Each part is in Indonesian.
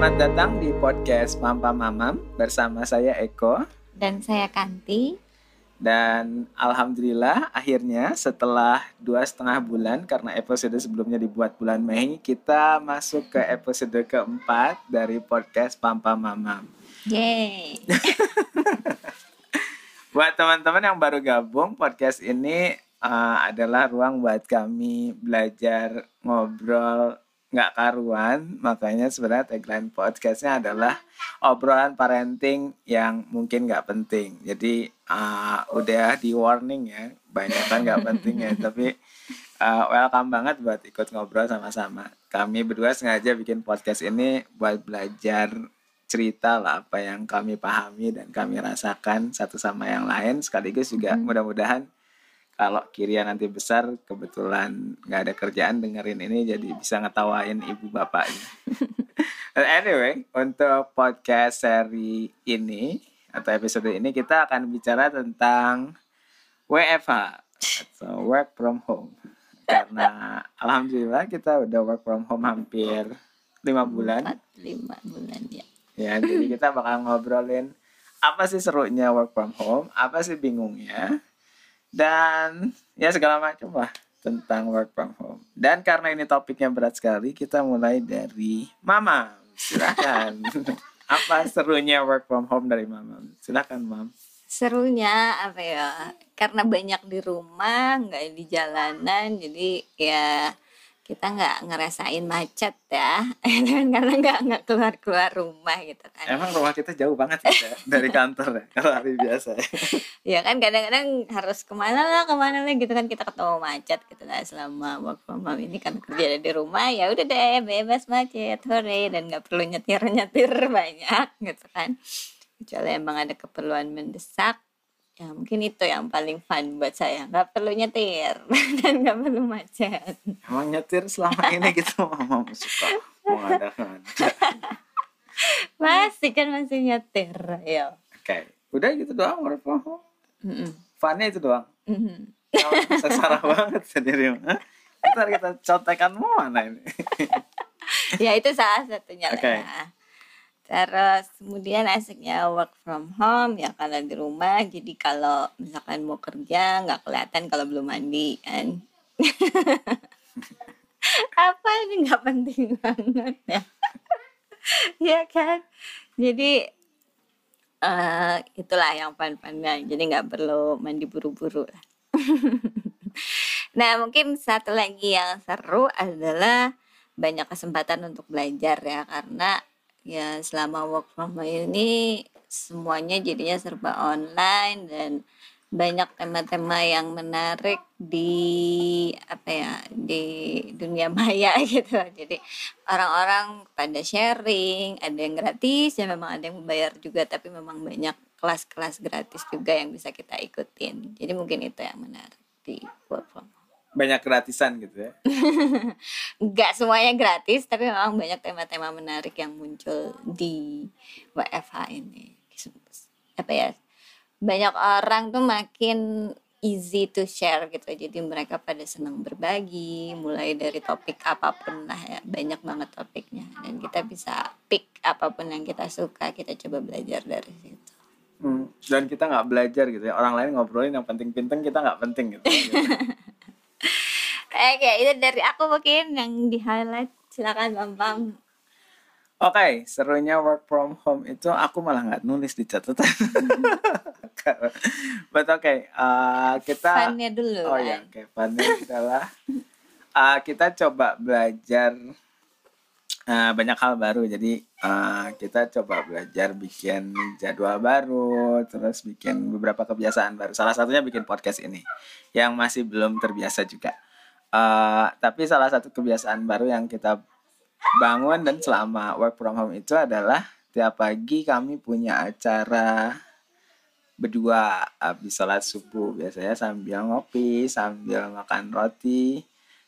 Selamat datang di podcast Mampa Mamam bersama saya Eko Dan saya Kanti. dan alhamdulillah akhirnya setelah dua setengah bulan karena episode sebelumnya dibuat bulan Mei kita masuk ke episode keempat dari podcast Pampa Mamam. Yeay. Buat teman-teman yang baru gabung podcast ini uh, adalah ruang buat kami belajar ngobrol nggak karuan. Makanya sebenarnya tagline podcastnya adalah obrolan parenting yang mungkin nggak penting. Jadi uh, udah di warning ya banyak kan nggak penting ya. Tapi uh, welcome banget buat ikut ngobrol sama-sama. Kami berdua sengaja bikin podcast ini buat belajar cerita lah apa yang kami pahami dan kami rasakan satu sama yang lain sekaligus juga Hmm. mudah-mudahan kalau Kiria nanti besar kebetulan nggak ada kerjaan dengerin ini jadi bisa ngetawain ibu bapaknya. Anyway, untuk podcast seri ini atau episode ini kita akan bicara tentang WFH atau work from home. Karena alhamdulillah kita udah work from home hampir lima bulan. Lima bulan ya. Ya, jadi kita bakal ngobrolin apa sih serunya work from home, apa sih bingungnya, dan ya segala macam lah tentang work from home. Dan karena ini topiknya berat sekali, kita mulai dari Mama. Silakan. apa serunya work from home dari Mama? Silakan, Mam. Serunya apa ya? Karena banyak di rumah, nggak di jalanan, jadi ya kita nggak ngerasain macet ya, karena nggak nggak keluar keluar rumah gitu kan. Emang rumah kita jauh banget ya dari kantor ya, kalau hari biasa. ya. Ya kan kadang-kadang harus ke mana lah ke mana lah gitu kan kita ketemu macet gitu lah selama work from home ini kan kerja di rumah ya udah deh bebas macet hore dan nggak perlu nyetir nyetir banyak gitu kan kecuali emang ada keperluan mendesak ya mungkin itu yang paling fun buat saya nggak perlu nyetir dan nggak perlu macet Emang nyetir selama ini gitu Mama suka mengadakan. masih kan masih nyetir ya Oke, udah gitu doang work from home. Mm-mm. Funnya itu doang. Mhm. Kalau sesara banget sendiri. Ntar kita contekan mau mana ini? ya itu salah satunya lah Oke. ya. Terus kemudian asiknya work from home ya karena di rumah jadi kalau misalkan mau kerja nggak kelihatan kalau belum mandi kan. Apa ini nggak penting banget ya? ya kan. Jadi eh itulah yang fun-funnya. Jadi nggak perlu mandi buru-buru lah. nah mungkin satu lagi yang seru adalah banyak kesempatan untuk belajar ya karena ya selama work from home ini semuanya jadinya serba online dan banyak tema-tema yang menarik di apa ya di dunia maya gitu. Jadi orang-orang pada sharing ada yang gratis ya memang ada yang membayar juga tapi memang banyak kelas-kelas gratis juga yang bisa kita ikutin. Jadi mungkin itu yang menarik di work from home Banyak gratisan gitu ya. nggak semuanya gratis tapi memang banyak tema-tema menarik yang muncul di WFH ini apa ya banyak orang tuh makin easy to share gitu jadi mereka pada senang berbagi mulai dari topik apa pun lah ya banyak banget topiknya dan kita bisa pick apa pun yang kita suka kita coba belajar dari situ Hmm, Dan kita nggak belajar gitu ya. Orang lain ngobrolin yang penting-penting kita nggak penting gitu. Oke, itu dari aku mungkin yang di highlight silakan Bang Bang Oke, serunya work from home itu aku malah nggak nulis di catatan. But oke, uh, kita funnya dulu Oh kan. ya, oke. Funnya adalah uh, kita coba belajar uh, banyak hal baru. Jadi uh, kita coba belajar bikin jadwal baru, terus bikin beberapa kebiasaan baru. Salah satunya bikin podcast ini, yang masih belum terbiasa juga. Uh, tapi salah satu kebiasaan baru yang kita bangun dan selama work from home itu adalah tiap pagi kami punya acara berdua habis sholat subuh biasanya sambil ngopi sambil makan roti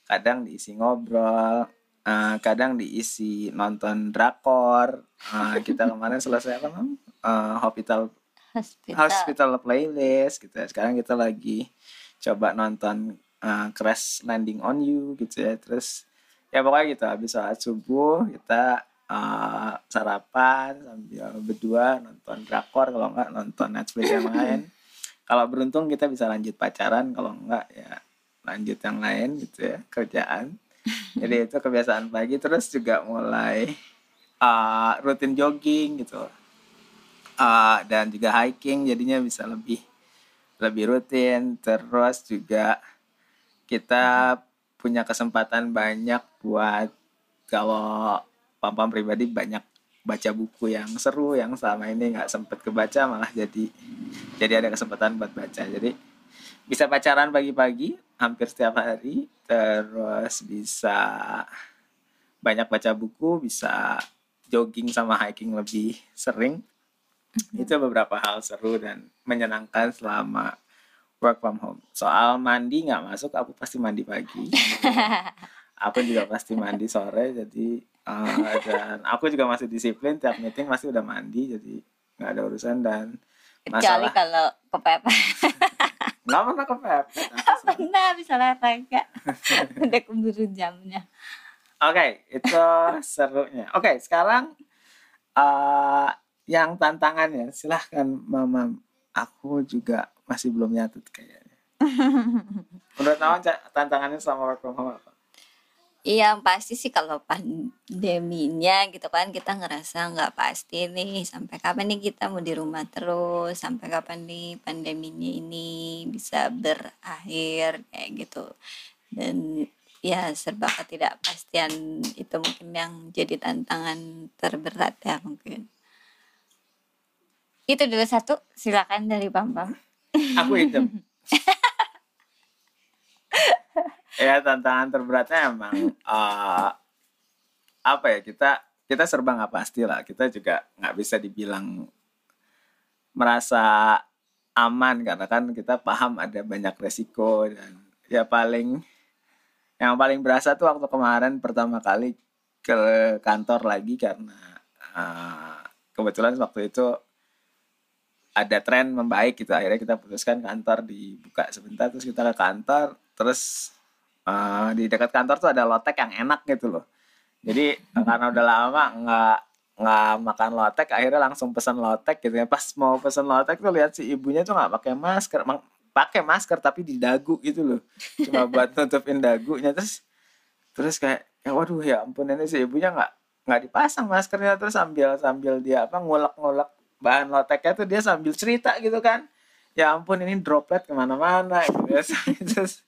kadang diisi ngobrol eh, kadang diisi nonton drakor. Eh, kita kemarin selesai apa Eh, hospital hospital, hospital playlist gitu ya. Sekarang kita lagi coba nonton eh, Crash Landing on You gitu ya. Terus ya pokoknya gitu. Habis sholat subuh kita uh, sarapan sambil berdua nonton drakor. Kalau enggak nonton Netflix yang lain. Kalau beruntung kita bisa lanjut pacaran. Kalau enggak ya lanjut yang lain gitu ya. Kerjaan jadi itu kebiasaan pagi terus juga mulai uh, rutin jogging gitu. Uh, dan juga hiking jadinya bisa lebih lebih rutin. Terus juga kita punya kesempatan banyak buat kalau pam-pam pribadi banyak baca buku yang seru yang selama ini nggak sempet kebaca malah jadi jadi ada kesempatan buat baca. Jadi bisa pacaran pagi-pagi hampir setiap hari terus bisa banyak baca buku bisa jogging sama hiking lebih sering. Itu beberapa hal seru dan menyenangkan selama work from home. Soal mandi nggak masuk aku pasti mandi pagi. Aku juga pasti mandi sore jadi uh, dan aku juga masih disiplin tiap meeting masih udah mandi jadi nggak ada urusan dan kecuali masalah. kalau kepepet nggak pernah kepepet pernah bisa olahraga. Udah keburu jamnya. Oke itu serunya. Oke sekarang uh, yang tantangannya silahkan mama aku juga masih belum nyatut kayaknya. Menurut Ca- tantangannya selama work from home apa Iya pasti sih kalau pandeminya gitu kan kita ngerasa nggak pasti nih sampai kapan nih kita mau di rumah terus sampai kapan nih pandeminya ini bisa berakhir kayak gitu. Dan ya serba ketidakpastian itu mungkin yang jadi tantangan terberat ya mungkin. Itu dulu satu silakan dari Pam aku hitam ya tantangan terberatnya emang uh, apa ya kita kita serba nggak pasti lah. Kita juga nggak bisa dibilang merasa aman karena kan kita paham ada banyak resiko dan ya paling yang paling berasa tuh waktu kemarin pertama kali ke kantor lagi karena uh, kebetulan waktu itu ada tren membaik gitu. Akhirnya kita putuskan kantor dibuka sebentar terus kita ke kantor terus uh, di dekat kantor tuh ada lotek yang enak gitu loh. Jadi karena udah lama nggak nggak makan lotek akhirnya langsung pesan lotek gitu ya. Pas mau pesan lotek tuh lihat si ibunya tuh nggak pakai masker pakai masker tapi di dagu gitu loh. Cuma buat nutupin dagunya. Terus terus kayak ya waduh ya ampun ini si ibunya nggak nggak dipasang maskernya. Terus sambil sambil dia apa ngulek-ngulek bahan loteknya tuh dia sambil cerita gitu kan. Ya ampun ini droplet ke mana-mana gitu ya. Terus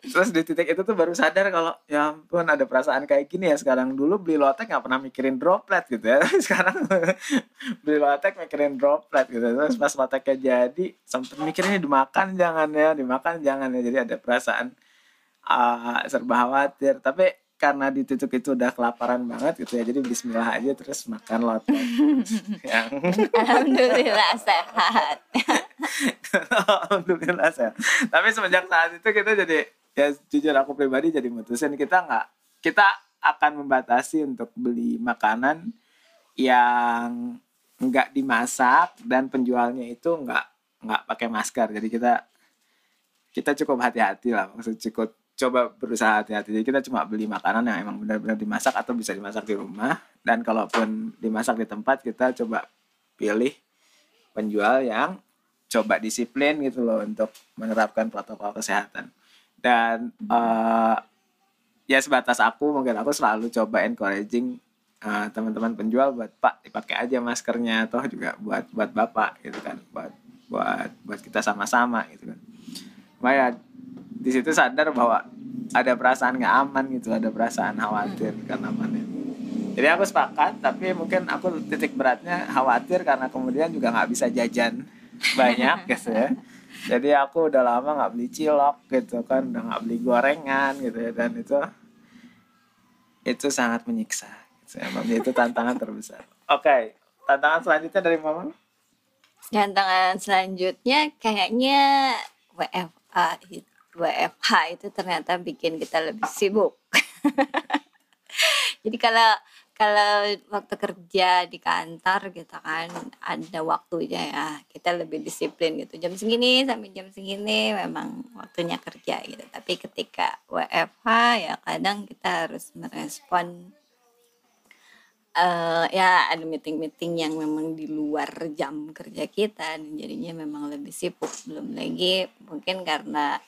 terus di titik itu tuh baru sadar kalau ya ampun ada perasaan kayak gini ya. Sekarang dulu beli lotek nggak pernah mikirin droplet gitu ya. Sekarang beli lotek mikirin droplet gitu. Terus pas loteknya jadi sempet mikirin ini dimakan jangan ya dimakan jangan ya. Jadi ada perasaan ah, serba khawatir. Tapi karena di titik itu udah kelaparan banget gitu ya jadi Bismillah aja terus makan lotek. Yang alhamdulillah sehat. Alhamdulillah saya. Tapi semenjak saat itu kita jadi ya jujur aku pribadi jadi mutusin kita nggak kita akan membatasi untuk beli makanan yang nggak dimasak dan penjualnya itu nggak nggak pakai masker. Jadi kita kita cukup hati-hati lah maksud cukup coba berusaha hati-hati. Jadi kita cuma beli makanan yang emang benar-benar dimasak atau bisa dimasak di rumah. Dan kalaupun dimasak di tempat kita coba pilih penjual yang coba disiplin gitu loh untuk menerapkan protokol kesehatan dan eh, ya sebatas aku mungkin aku selalu coba encouraging eh, teman-teman penjual buat pak dipakai aja maskernya toh juga buat buat bapak gitu kan. Buat buat buat kita sama-sama gitu kan. Maya di situ sadar bahwa ada perasaan nggak aman gitu ada perasaan khawatir karena amannya jadi aku sepakat tapi mungkin aku titik beratnya khawatir karena kemudian juga nggak bisa jajan banyak gitu ya jadi aku udah lama nggak beli cilok gitu kan udah nggak beli gorengan gitu ya dan itu itu sangat menyiksa gitu. Emang itu tantangan terbesar oke tantangan selanjutnya dari mama tantangan selanjutnya kayaknya WFA WFH itu ternyata bikin kita lebih sibuk. Jadi kalau kalau waktu kerja di kantor gitu kan ada waktunya ya. Kita lebih disiplin gitu. Jam segini sampai jam segini memang waktunya kerja gitu. Tapi ketika WFH ya kadang kita harus merespon uh, ya ada meeting-meeting yang memang di luar jam kerja kita dan jadinya memang lebih sibuk. Belum lagi mungkin karena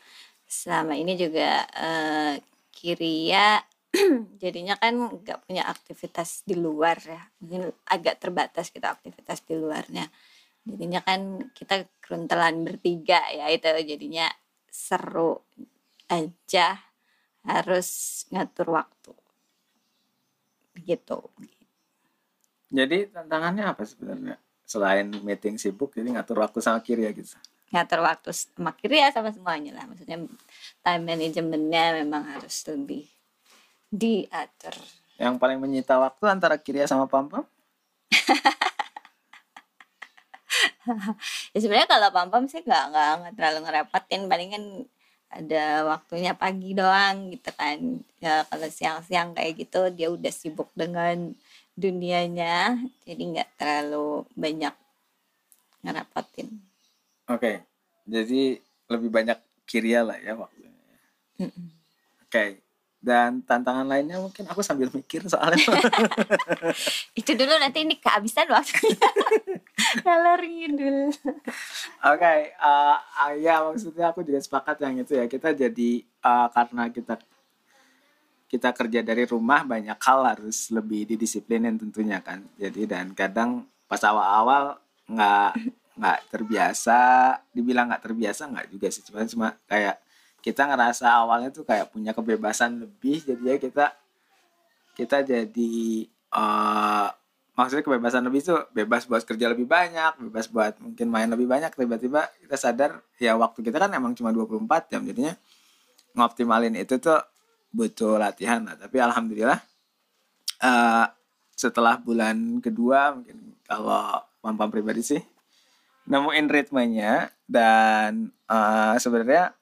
selama ini juga uh, Kiria jadinya kan nggak punya aktivitas di luar ya. Mungkin agak terbatas kita aktivitas di luarnya. Jadinya kan kita keruntelan bertiga ya itu. Jadinya seru aja harus ngatur waktu. Begitu. Jadi tantangannya apa sebenarnya? Selain meeting sibuk jadi ngatur waktu sama kiri ya gitu. Ngatur waktu sama kiri ya sama semuanya lah. Maksudnya time managementnya memang harus lebih diatur. Yang paling menyita waktu antara Kiria sama Pampam? ya sebenarnya kalau Pampam sih nggak nggak terlalu ngerepotin palingan ada waktunya pagi doang gitu kan ya kalau siang-siang kayak gitu dia udah sibuk dengan dunianya jadi nggak terlalu banyak ngerepotin oke okay. jadi lebih banyak kiria lah ya waktunya mm -mm. oke okay dan tantangan lainnya mungkin aku sambil mikir soalnya. Itu dulu nanti ini kehabisan waktunya. Kalau dulu. Oke okay, uh, uh, ya maksudnya aku juga sepakat yang itu ya. Kita jadi uh, karena kita kita kerja dari rumah banyak hal harus lebih didisiplinin tentunya kan. Jadi dan kadang pas awal-awal nggak nggak terbiasa dibilang nggak terbiasa nggak juga sih. Cuma cuma kayak kita ngerasa awalnya tuh kayak punya kebebasan lebih jadi ya kita kita jadi uh, maksudnya kebebasan lebih tuh bebas buat kerja lebih banyak bebas buat mungkin main lebih banyak. Tiba-tiba kita sadar ya waktu kita kan emang cuma 24 jam jadinya ngoptimalin itu tuh butuh latihan lah. Tapi alhamdulillah uh, setelah bulan kedua mungkin kalau mampu pribadi sih nemuin ritmenya dan uh, sebenarnya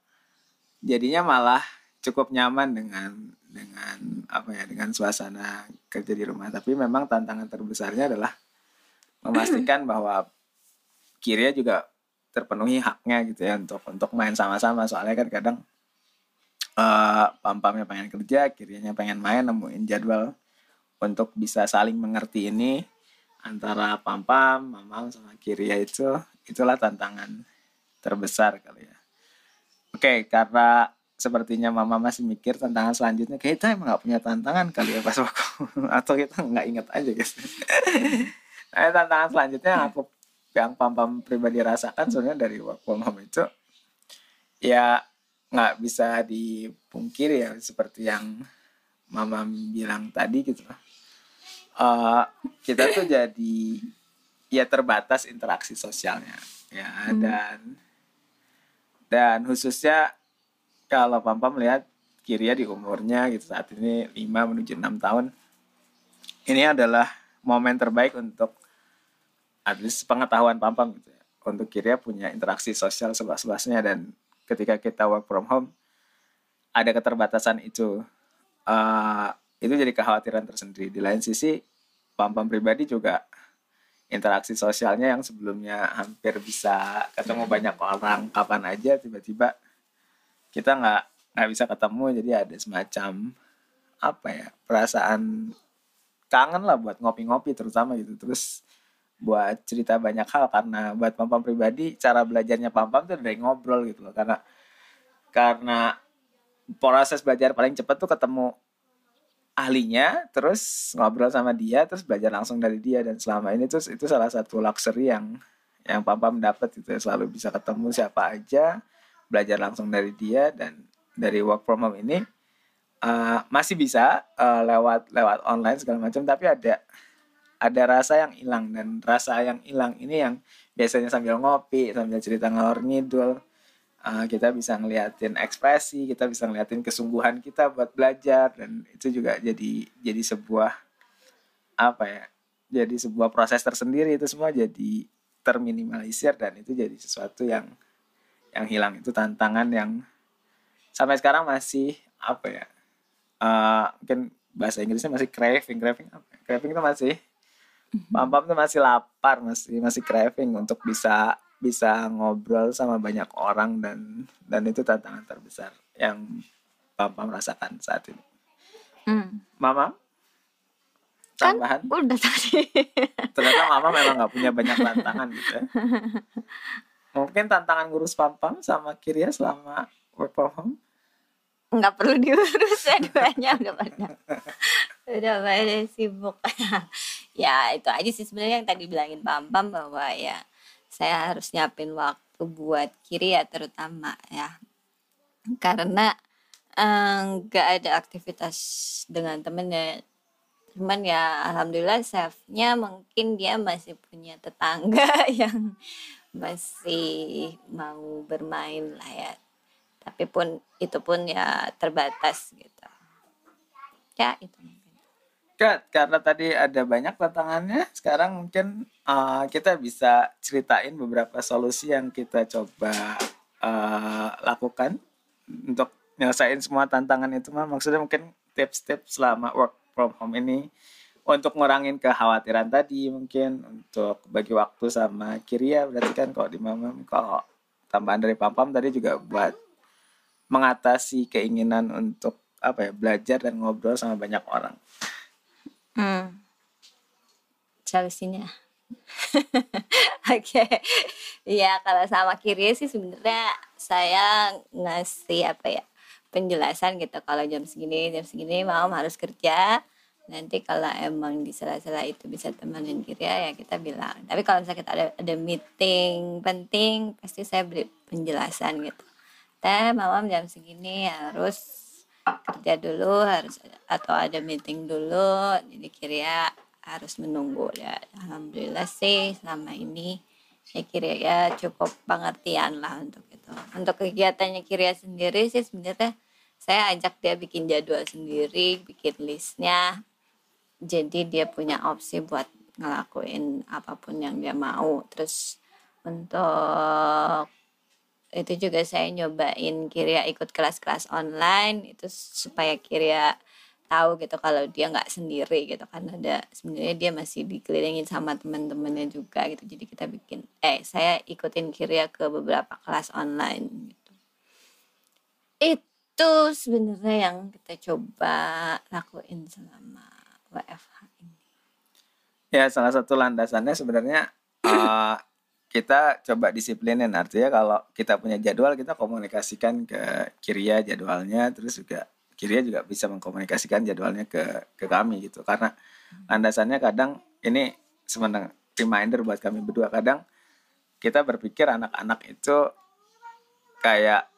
jadinya malah cukup nyaman dengan dengan apa ya dengan suasana kerja di rumah. Tapi memang tantangan terbesarnya adalah memastikan bahwa kirinya juga terpenuhi haknya gitu ya untuk untuk main sama-sama. Soalnya kan kadang uh, pam-pamnya pengen kerja kirinya pengen main nemuin jadwal untuk bisa saling mengerti ini antara pam-pam, mamam sama kiria itu itulah tantangan terbesar kali ya Oke, karena sepertinya mama masih mikir tantangan selanjutnya. Kita emang nggak punya tantangan kali ya pas waktu atau kita nggak inget aja guys. Nah tantangan selanjutnya yang aku yang pam pam pribadi rasakan sebenarnya dari work from home itu ya nggak bisa dipungkiri ya seperti yang mama bilang tadi gitu uh, kita tuh jadi ya terbatas interaksi sosialnya ya. Hmm. dan dan khususnya kalau Pampa melihat Kiria di umurnya gitu saat ini 5 menuju 6 tahun ini adalah momen terbaik untuk at least pengetahuan Pampa gitu ya. Untuk Kiria punya interaksi sosial seluas-luasnya dan ketika kita work from home ada keterbatasan itu. Uh, itu jadi kekhawatiran tersendiri. Di lain sisi, Pam-Pam pribadi juga interaksi sosialnya yang sebelumnya hampir bisa ketemu banyak orang kapan aja tiba-tiba kita nggak nggak bisa ketemu jadi ada semacam apa ya perasaan kangen lah buat ngopi-ngopi terutama gitu. Terus buat cerita banyak hal karena buat pam-pam pribadi cara belajarnya pam-pam tuh dari ngobrol gitu loh. Karena karena proses belajar paling cepat tuh ketemu ahlinya terus ngobrol sama dia terus belajar langsung dari dia dan selama ini terus itu salah satu luxury yang yang papa mendapat itu selalu bisa ketemu siapa aja belajar langsung dari dia dan dari work from home ini uh, masih bisa uh, lewat lewat online segala macam tapi ada ada rasa yang hilang dan rasa yang hilang ini yang biasanya sambil ngopi sambil cerita ngalor ngidul uh, kita bisa ngeliatin ekspresi kita bisa ngeliatin kesungguhan kita buat belajar dan itu juga jadi jadi sebuah apa ya jadi sebuah proses tersendiri itu semua jadi terminimalisir dan itu jadi sesuatu yang yang hilang itu tantangan yang sampai sekarang masih apa ya uh, mungkin bahasa Inggrisnya masih craving craving apa ya? craving itu masih mhm. pam pam itu masih lapar masih masih craving untuk bisa bisa ngobrol sama banyak orang dan dan itu tantangan terbesar yang papa merasakan saat ini. Hmm. Mama, kan tambahan? udah tadi. Ternyata mama memang nggak punya banyak tantangan gitu ya. Mungkin tantangan ngurus pam-pam sama Kiria selama work from home? Nggak perlu diurus ya duanya udah pada udah pada sibuk. Ya itu aja sih sebenarnya yang tadi bilangin pam pam bahwa ya saya harus nyiapin waktu buat kiri ya terutama ya. Karena eh, nggak ada aktivitas dengan temennya. Cuman ya alhamdulillah chefnya mungkin dia masih punya tetangga yang masih mau bermain lah ya. Tapi pun itu pun ya terbatas gitu. Ya itu Kat, karena tadi ada banyak tantangannya, sekarang mungkin uh, kita bisa ceritain beberapa solusi yang kita coba uh, lakukan untuk nyelesain semua tantangan itu. Maksudnya mungkin tips-tips selama work from home ini untuk ngurangin kekhawatiran tadi mungkin untuk bagi waktu sama Kiria berarti kan kalau di Mamam kalau tambahan dari Pam-Pam tadi juga buat mengatasi keinginan untuk apa ya belajar dan ngobrol sama banyak orang. Hmm. solusinya Oke, ya kalau sama kiri sih sebenarnya saya ngasih apa ya penjelasan gitu. Kalau jam segini jam segini mau harus kerja. Nanti kalau emang di sela-sela itu bisa temenin kiri ya kita bilang. Tapi kalau misalnya kita ada ada meeting penting pasti saya beri penjelasan gitu. Teh mamam jam segini harus kerja dulu harus atau ada meeting dulu jadi kira harus menunggu. Ya alhamdulillah sih selama ini ya kira ya cukup pengertian lah untuk itu. Untuk kegiatannya kira sendiri sih sebenarnya saya ajak dia bikin jadwal sendiri bikin listnya. Jadi dia punya opsi buat ngelakuin apa pun yang dia mau. Terus untuk itu juga saya nyobain Kiria ikut kelas-kelas online itu supaya Kiria tahu gitu kalau dia nggak sendiri gitu kan. Ada sebenarnya dia masih dikelilingin sama teman-temannya juga gitu. Jadi kita bikin eh saya ikutin Kiria ke beberapa kelas online gitu. Itu sebenarnya yang kita coba lakuin selama WFH ini. Ya salah satu landasannya sebenarnya uh, kita coba disiplinin. Artinya kalau kita punya jadwal kita komunikasikan ke Kiria jadwalnya terus juga Kiria juga bisa mengkomunikasikan jadwalnya ke ke kami gitu. Karena landasannya kadang ini sebenarnya reminder buat kami berdua kadang kita berpikir anak-anak itu kayak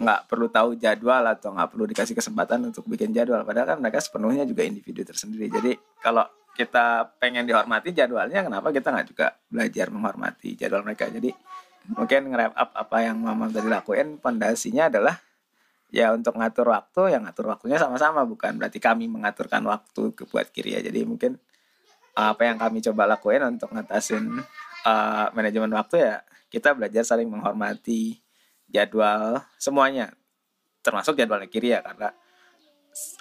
nggak perlu tahu jadwal atau nggak perlu dikasih kesempatan untuk bikin jadwal. Padahal kan mereka sepenuhnya juga individu tersendiri. Jadi kalau kita pengen dihormati jadwalnya kenapa kita nggak juga belajar menghormati jadwal mereka? Jadi mungkin nge up apa yang mama tadi lakuin pondasinya adalah ya untuk ngatur waktu yang ngatur waktunya sama-sama. Bukan berarti kami mengaturkan waktu ke buat kiri ya. Jadi mungkin apa yang kami coba lakuin untuk ngatasin uh, manajemen waktu ya kita belajar saling menghormati jadwal semuanya termasuk jadwalnya kiri ya karena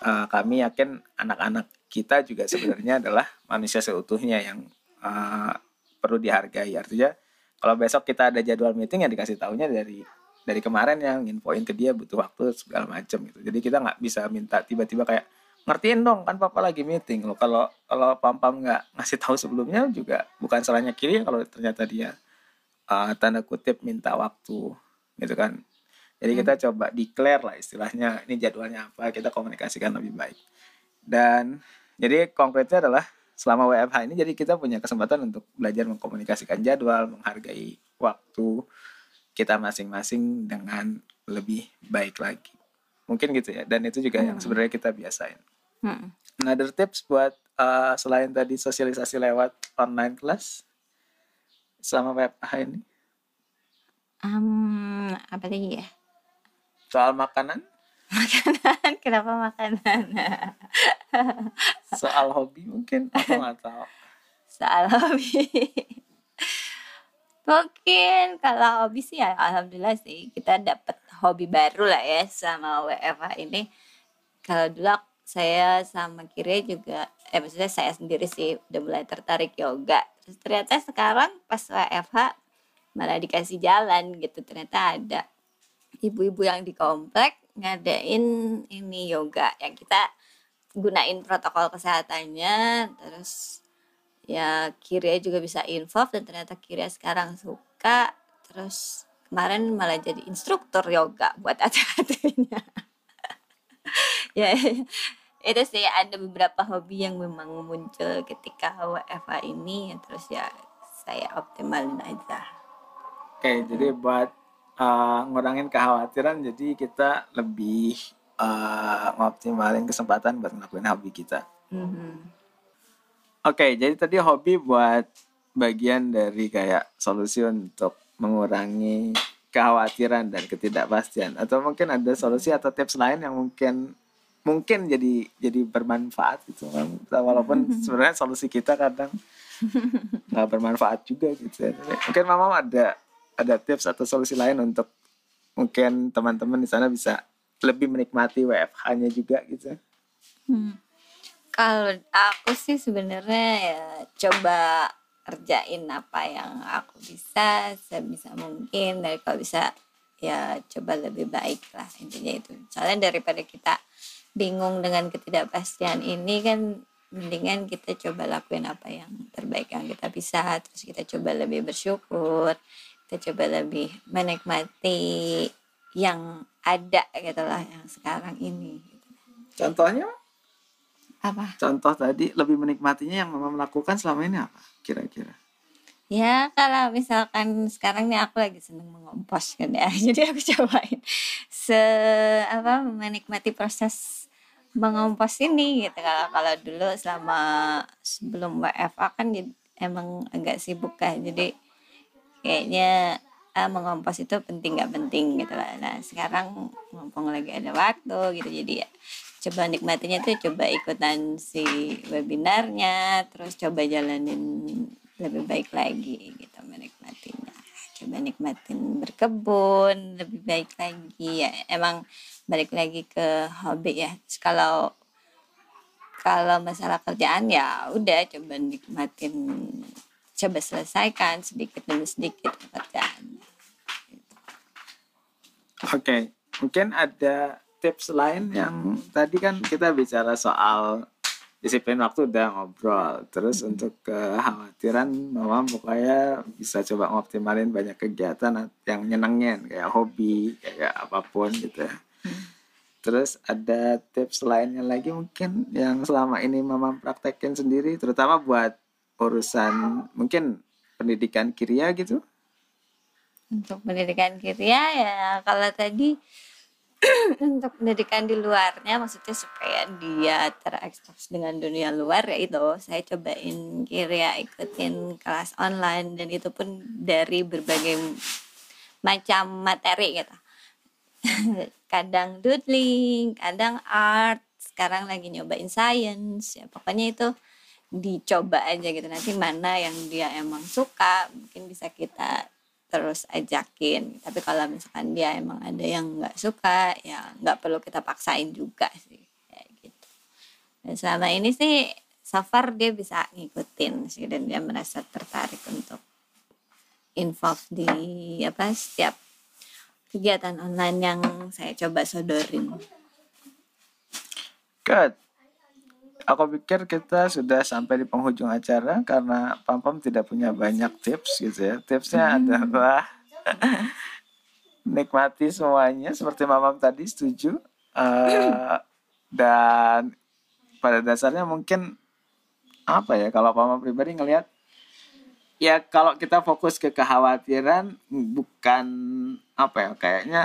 uh, kami yakin anak-anak kita juga sebenarnya adalah manusia seutuhnya yang uh, perlu dihargai. Artinya kalau besok kita ada jadwal meeting yang dikasih tahunya dari dari kemarin yang infoin ke dia butuh waktu segala macam gitu. Jadi kita nggak bisa minta tiba-tiba kayak ngertiin dong kan papa lagi meeting loh. Kalau kalau pam pam nggak ngasih tahu sebelumnya juga bukan salahnya kiri kalau ternyata dia uh, tanda kutip minta waktu gitu kan. Jadi kita hmm. coba declare lah istilahnya ini jadwalnya apa kita komunikasikan lebih baik. Dan jadi konkretnya adalah selama WFH ini jadi kita punya kesempatan untuk belajar mengkomunikasikan jadwal, menghargai waktu kita masing-masing dengan lebih baik lagi. Mungkin gitu ya. Dan itu juga hmm. yang sebenarnya kita biasain. Hmm. Another tips buat uh, selain tadi sosialisasi lewat online kelas selama WFH ini? Um, apa lagi ya? Soal makanan? Makanan, kenapa makanan? Soal hobi mungkin, aku nggak tahu. Soal hobi. mungkin kalau hobi sih ya alhamdulillah sih kita dapat hobi baru lah ya sama WFH ini. Kalau dulu saya sama Kire juga, eh maksudnya saya sendiri sih udah mulai tertarik yoga. Terus ternyata sekarang pas WFH malah dikasih jalan gitu. Ternyata ada ibu-ibu yang di komplek ngadain ini yoga yang kita gunain protokol kesehatannya. Terus ya Kiria juga bisa involve dan ternyata Kiria sekarang suka. Terus kemarin malah jadi instruktur yoga buat adik-adiknya. Ya itu sih ada beberapa hobi yang memang muncul ketika WFA ini. Terus ya saya optimalin aja oke jadi buat uh, ngurangin kekhawatiran jadi kita lebih uh, ngoptimalin kesempatan buat ngelakuin hobi kita. Mm-hmm. Oke, jadi tadi hobi buat bagian dari kayak solusi untuk mengurangi kekhawatiran dan ketidakpastian. Atau mungkin ada solusi atau tips lain yang mungkin mungkin jadi jadi bermanfaat gitu. Kan walaupun sebenarnya solusi kita kadang nggak bermanfaat juga gitu ya. mungkin mama ada ada tips atau solusi lain untuk mungkin teman-teman di sana bisa lebih menikmati WFH-nya juga gitu? Hmm. Kalau aku sih sebenarnya ya coba kerjain apa yang aku bisa sebisa mungkin dari kalau bisa ya coba lebih baik lah intinya itu. Soalnya daripada kita bingung dengan ketidakpastian ini kan mendingan kita coba lakuin apa yang terbaik yang kita bisa. Terus kita coba lebih bersyukur kita coba lebih menikmati yang ada gitu lah yang sekarang ini contohnya apa? Contoh tadi lebih menikmatinya yang mama melakukan selama ini apa kira-kira? Ya kalau misalkan sekarang nih aku lagi seneng mengompos kan ya, jadi aku cobain se apa menikmati proses mengompos ini gitu. Kalau kalau dulu selama sebelum WFA kan emang agak sibuk kan, jadi kayaknya ah, mengompos itu penting nggak penting gitu lah. Nah sekarang mumpung lagi ada waktu gitu, jadi ya coba nikmatinya tuh coba ikutan si webinarnya terus coba jalanin lebih baik lagi gitu menikmatinya. Coba nikmatin berkebun lebih baik lagi. Ya emang balik lagi ke hobi ya. Kalau kalau masalah kerjaan ya udah coba nikmatin coba selesaikan sedikit demi sedikit pekerjaan oke okay. mungkin ada tips lain yang tadi kan kita bicara soal disiplin waktu udah ngobrol. Terus untuk kekhawatiran mama pokoknya bisa coba ngoptimalin banyak kegiatan yang nyenengin kayak hobi kayak apa pun gitu ya. Terus ada tips lainnya lagi mungkin yang selama ini mama praktekin sendiri terutama buat urusan mungkin pendidikan kiria gitu? Untuk pendidikan kiria ya kalau tadi untuk pendidikan di luarnya maksudnya supaya dia terekspos dengan dunia luar ya itu saya cobain kira ikutin kelas online dan itu pun dari berbagai macam materi gitu. Kadang doodling kadang art sekarang lagi nyobain science ya pokoknya itu dicoba aja gitu nanti mana yang dia emang suka mungkin bisa kita terus ajakin tapi kalau misalkan dia emang ada yang nggak suka ya nggak perlu kita paksain juga sih kayak gitu dan selama ini sih so far dia bisa ngikutin sih dan dia merasa tertarik untuk involve di apa setiap kegiatan online yang saya coba sodorin. Good. Aku pikir kita sudah sampai di penghujung acara karena Pam Pam tidak punya banyak tips gitu ya. Tipsnya hmm. adalah nikmati semuanya seperti Mamam tadi setuju. Uh, dan pada dasarnya mungkin apa ya kalau Pam pribadi ngelihat ya kalau kita fokus ke kekhawatiran bukan apa ya kayaknya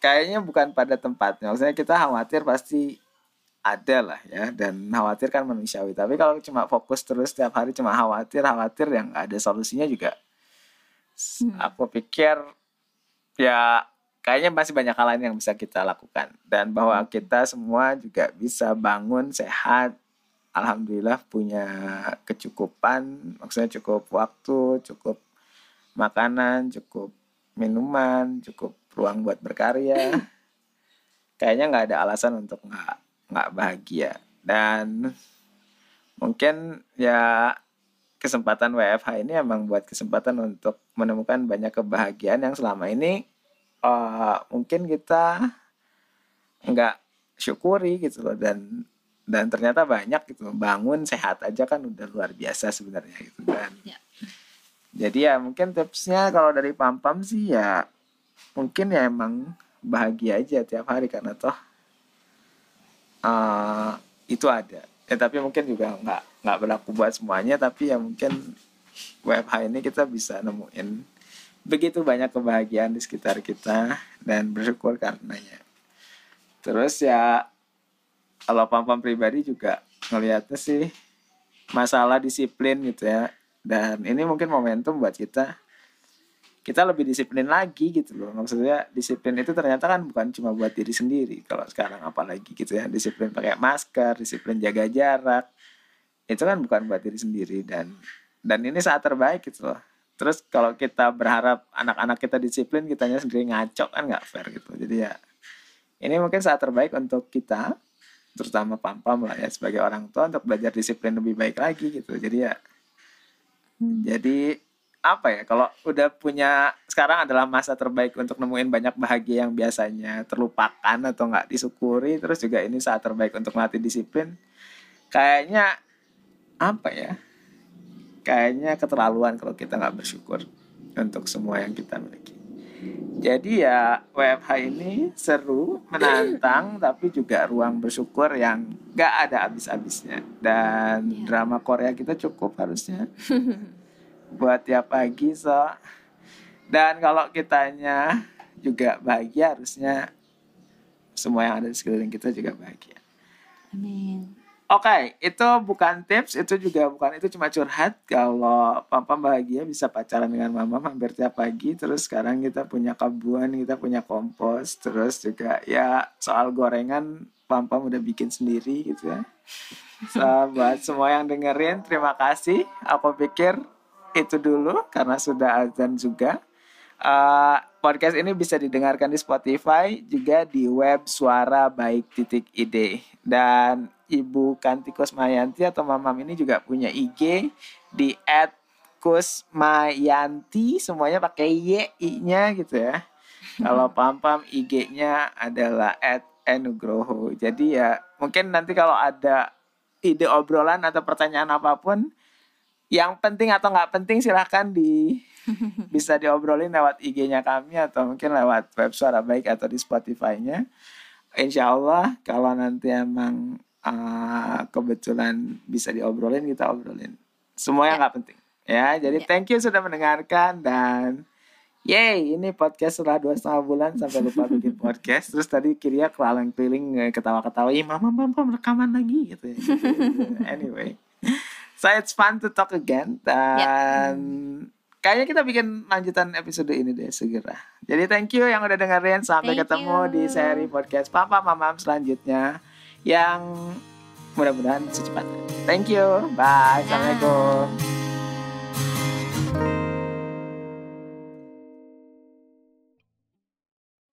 kayaknya bukan pada tempatnya. Maksudnya kita khawatir pasti ada lah ya dan khawatir kan manusiawi. Tapi kalau cuma fokus terus setiap hari cuma khawatir khawatir yang nggak ada solusinya juga. Hmm. aku pikir ya kayaknya masih banyak hal lain yang bisa kita lakukan. Dan bahwa hmm. kita semua juga bisa bangun sehat alhamdulillah punya kecukupan. Maksudnya cukup waktu cukup makanan cukup minuman cukup ruang buat berkarya. Kayaknya nggak ada alasan untuk nggak nggak bahagia. Dan mungkin ya kesempatan WFH ini emang buat kesempatan untuk menemukan banyak kebahagiaan yang selama ini uh, mungkin kita nggak syukuri gitu loh. Dan dan ternyata banyak gitu bangun sehat aja kan udah luar biasa sebenarnya gitu. Kan Ya. jadi ya mungkin tipsnya kalau dari pam pam sih ya mungkin ya emang bahagia aja tiap hari karena toh eh, itu ada. Ya tapi mungkin juga nggak nggak berlaku buat semuanya tapi ya mungkin WFH ini kita bisa nemuin begitu banyak kebahagiaan di sekitar kita dan bersyukur karenanya. Terus ya kalau pam-pam pribadi juga ngelihatnya sih masalah disiplin gitu ya. Dan ini mungkin momentum buat kita kita lebih disiplin lagi gitu loh. Maksudnya disiplin itu ternyata kan bukan cuma buat diri sendiri kalau sekarang apalagi gitu ya. Disiplin pakai masker disiplin jaga jarak itu kan bukan buat diri sendiri dan dan ini saat terbaik gitu loh. Terus kalau kita berharap anak-anak kita disiplin kitanya sendiri ngaco kan nggak fair gitu. Jadi ya ini mungkin saat terbaik untuk kita terutama pam-pam lah ya sebagai orang tua untuk belajar disiplin lebih baik lagi gitu. Jadi ya jadi apa ya kalau udah punya sekarang adalah masa terbaik untuk nemuin banyak bahagia yang biasanya terlupakan atau nggak disyukuri terus juga ini saat terbaik untuk melatih disiplin. Kayaknya apa ya kayaknya keterlaluan kalau kita nggak bersyukur untuk semua yang kita miliki. Jadi ya WFH ini seru menantang tapi juga ruang bersyukur yang nggak ada habis-habisnya. Dan Iya. drama Korea kita cukup harusnya buat tiap pagi so dan kalau kitanya juga bahagia harusnya semua yang ada di sekeliling kita juga bahagia Amin. Oke, itu bukan tips, itu juga bukan itu cuma curhat. Kalau papa bahagia bisa pacaran dengan mama hampir tiap pagi. Terus sekarang kita punya kebun, kita punya kompos. Terus juga ya soal gorengan, papa udah bikin sendiri gitu ya. So, buat semua yang dengerin, terima kasih. Aku pikir itu dulu karena sudah azan juga. Eh, podcast ini bisa didengarkan di Spotify juga di web suara baik titik id dan Ibu Kantikus Mayanti atau Mamam ini juga punya IG di @kusmayanti semuanya pakai y i-nya gitu ya. Kalau pam-pam IG-nya adalah @enugroho. Jadi ya mungkin nanti kalau ada ide obrolan atau pertanyaan apa pun yang penting atau nggak penting silahkan di bisa diobrolin lewat IG-nya kami atau mungkin lewat web suara baik atau di Spotify-nya. Insya Allah kalau nanti emang uh, kebetulan bisa diobrolin kita obrolin. Semua yang nggak penting. Ya, jadi Ya. thank you sudah mendengarkan dan Yay, ini podcast setelah dua setengah bulan sampai lupa bikin podcast. Terus tadi Kiria kelalang keliling eh, ketawa-ketawa, ih mama mama rekaman lagi gitu. ya. anyway, so it's fun to talk again dan kayaknya kita bikin lanjutan episode ini deh segera. Jadi thank you yang udah dengerin sampai Thank ketemu you. di seri podcast Papa Mamam selanjutnya yang mudah-mudahan secepatnya. Thank you. Bye. Assalamualaikum.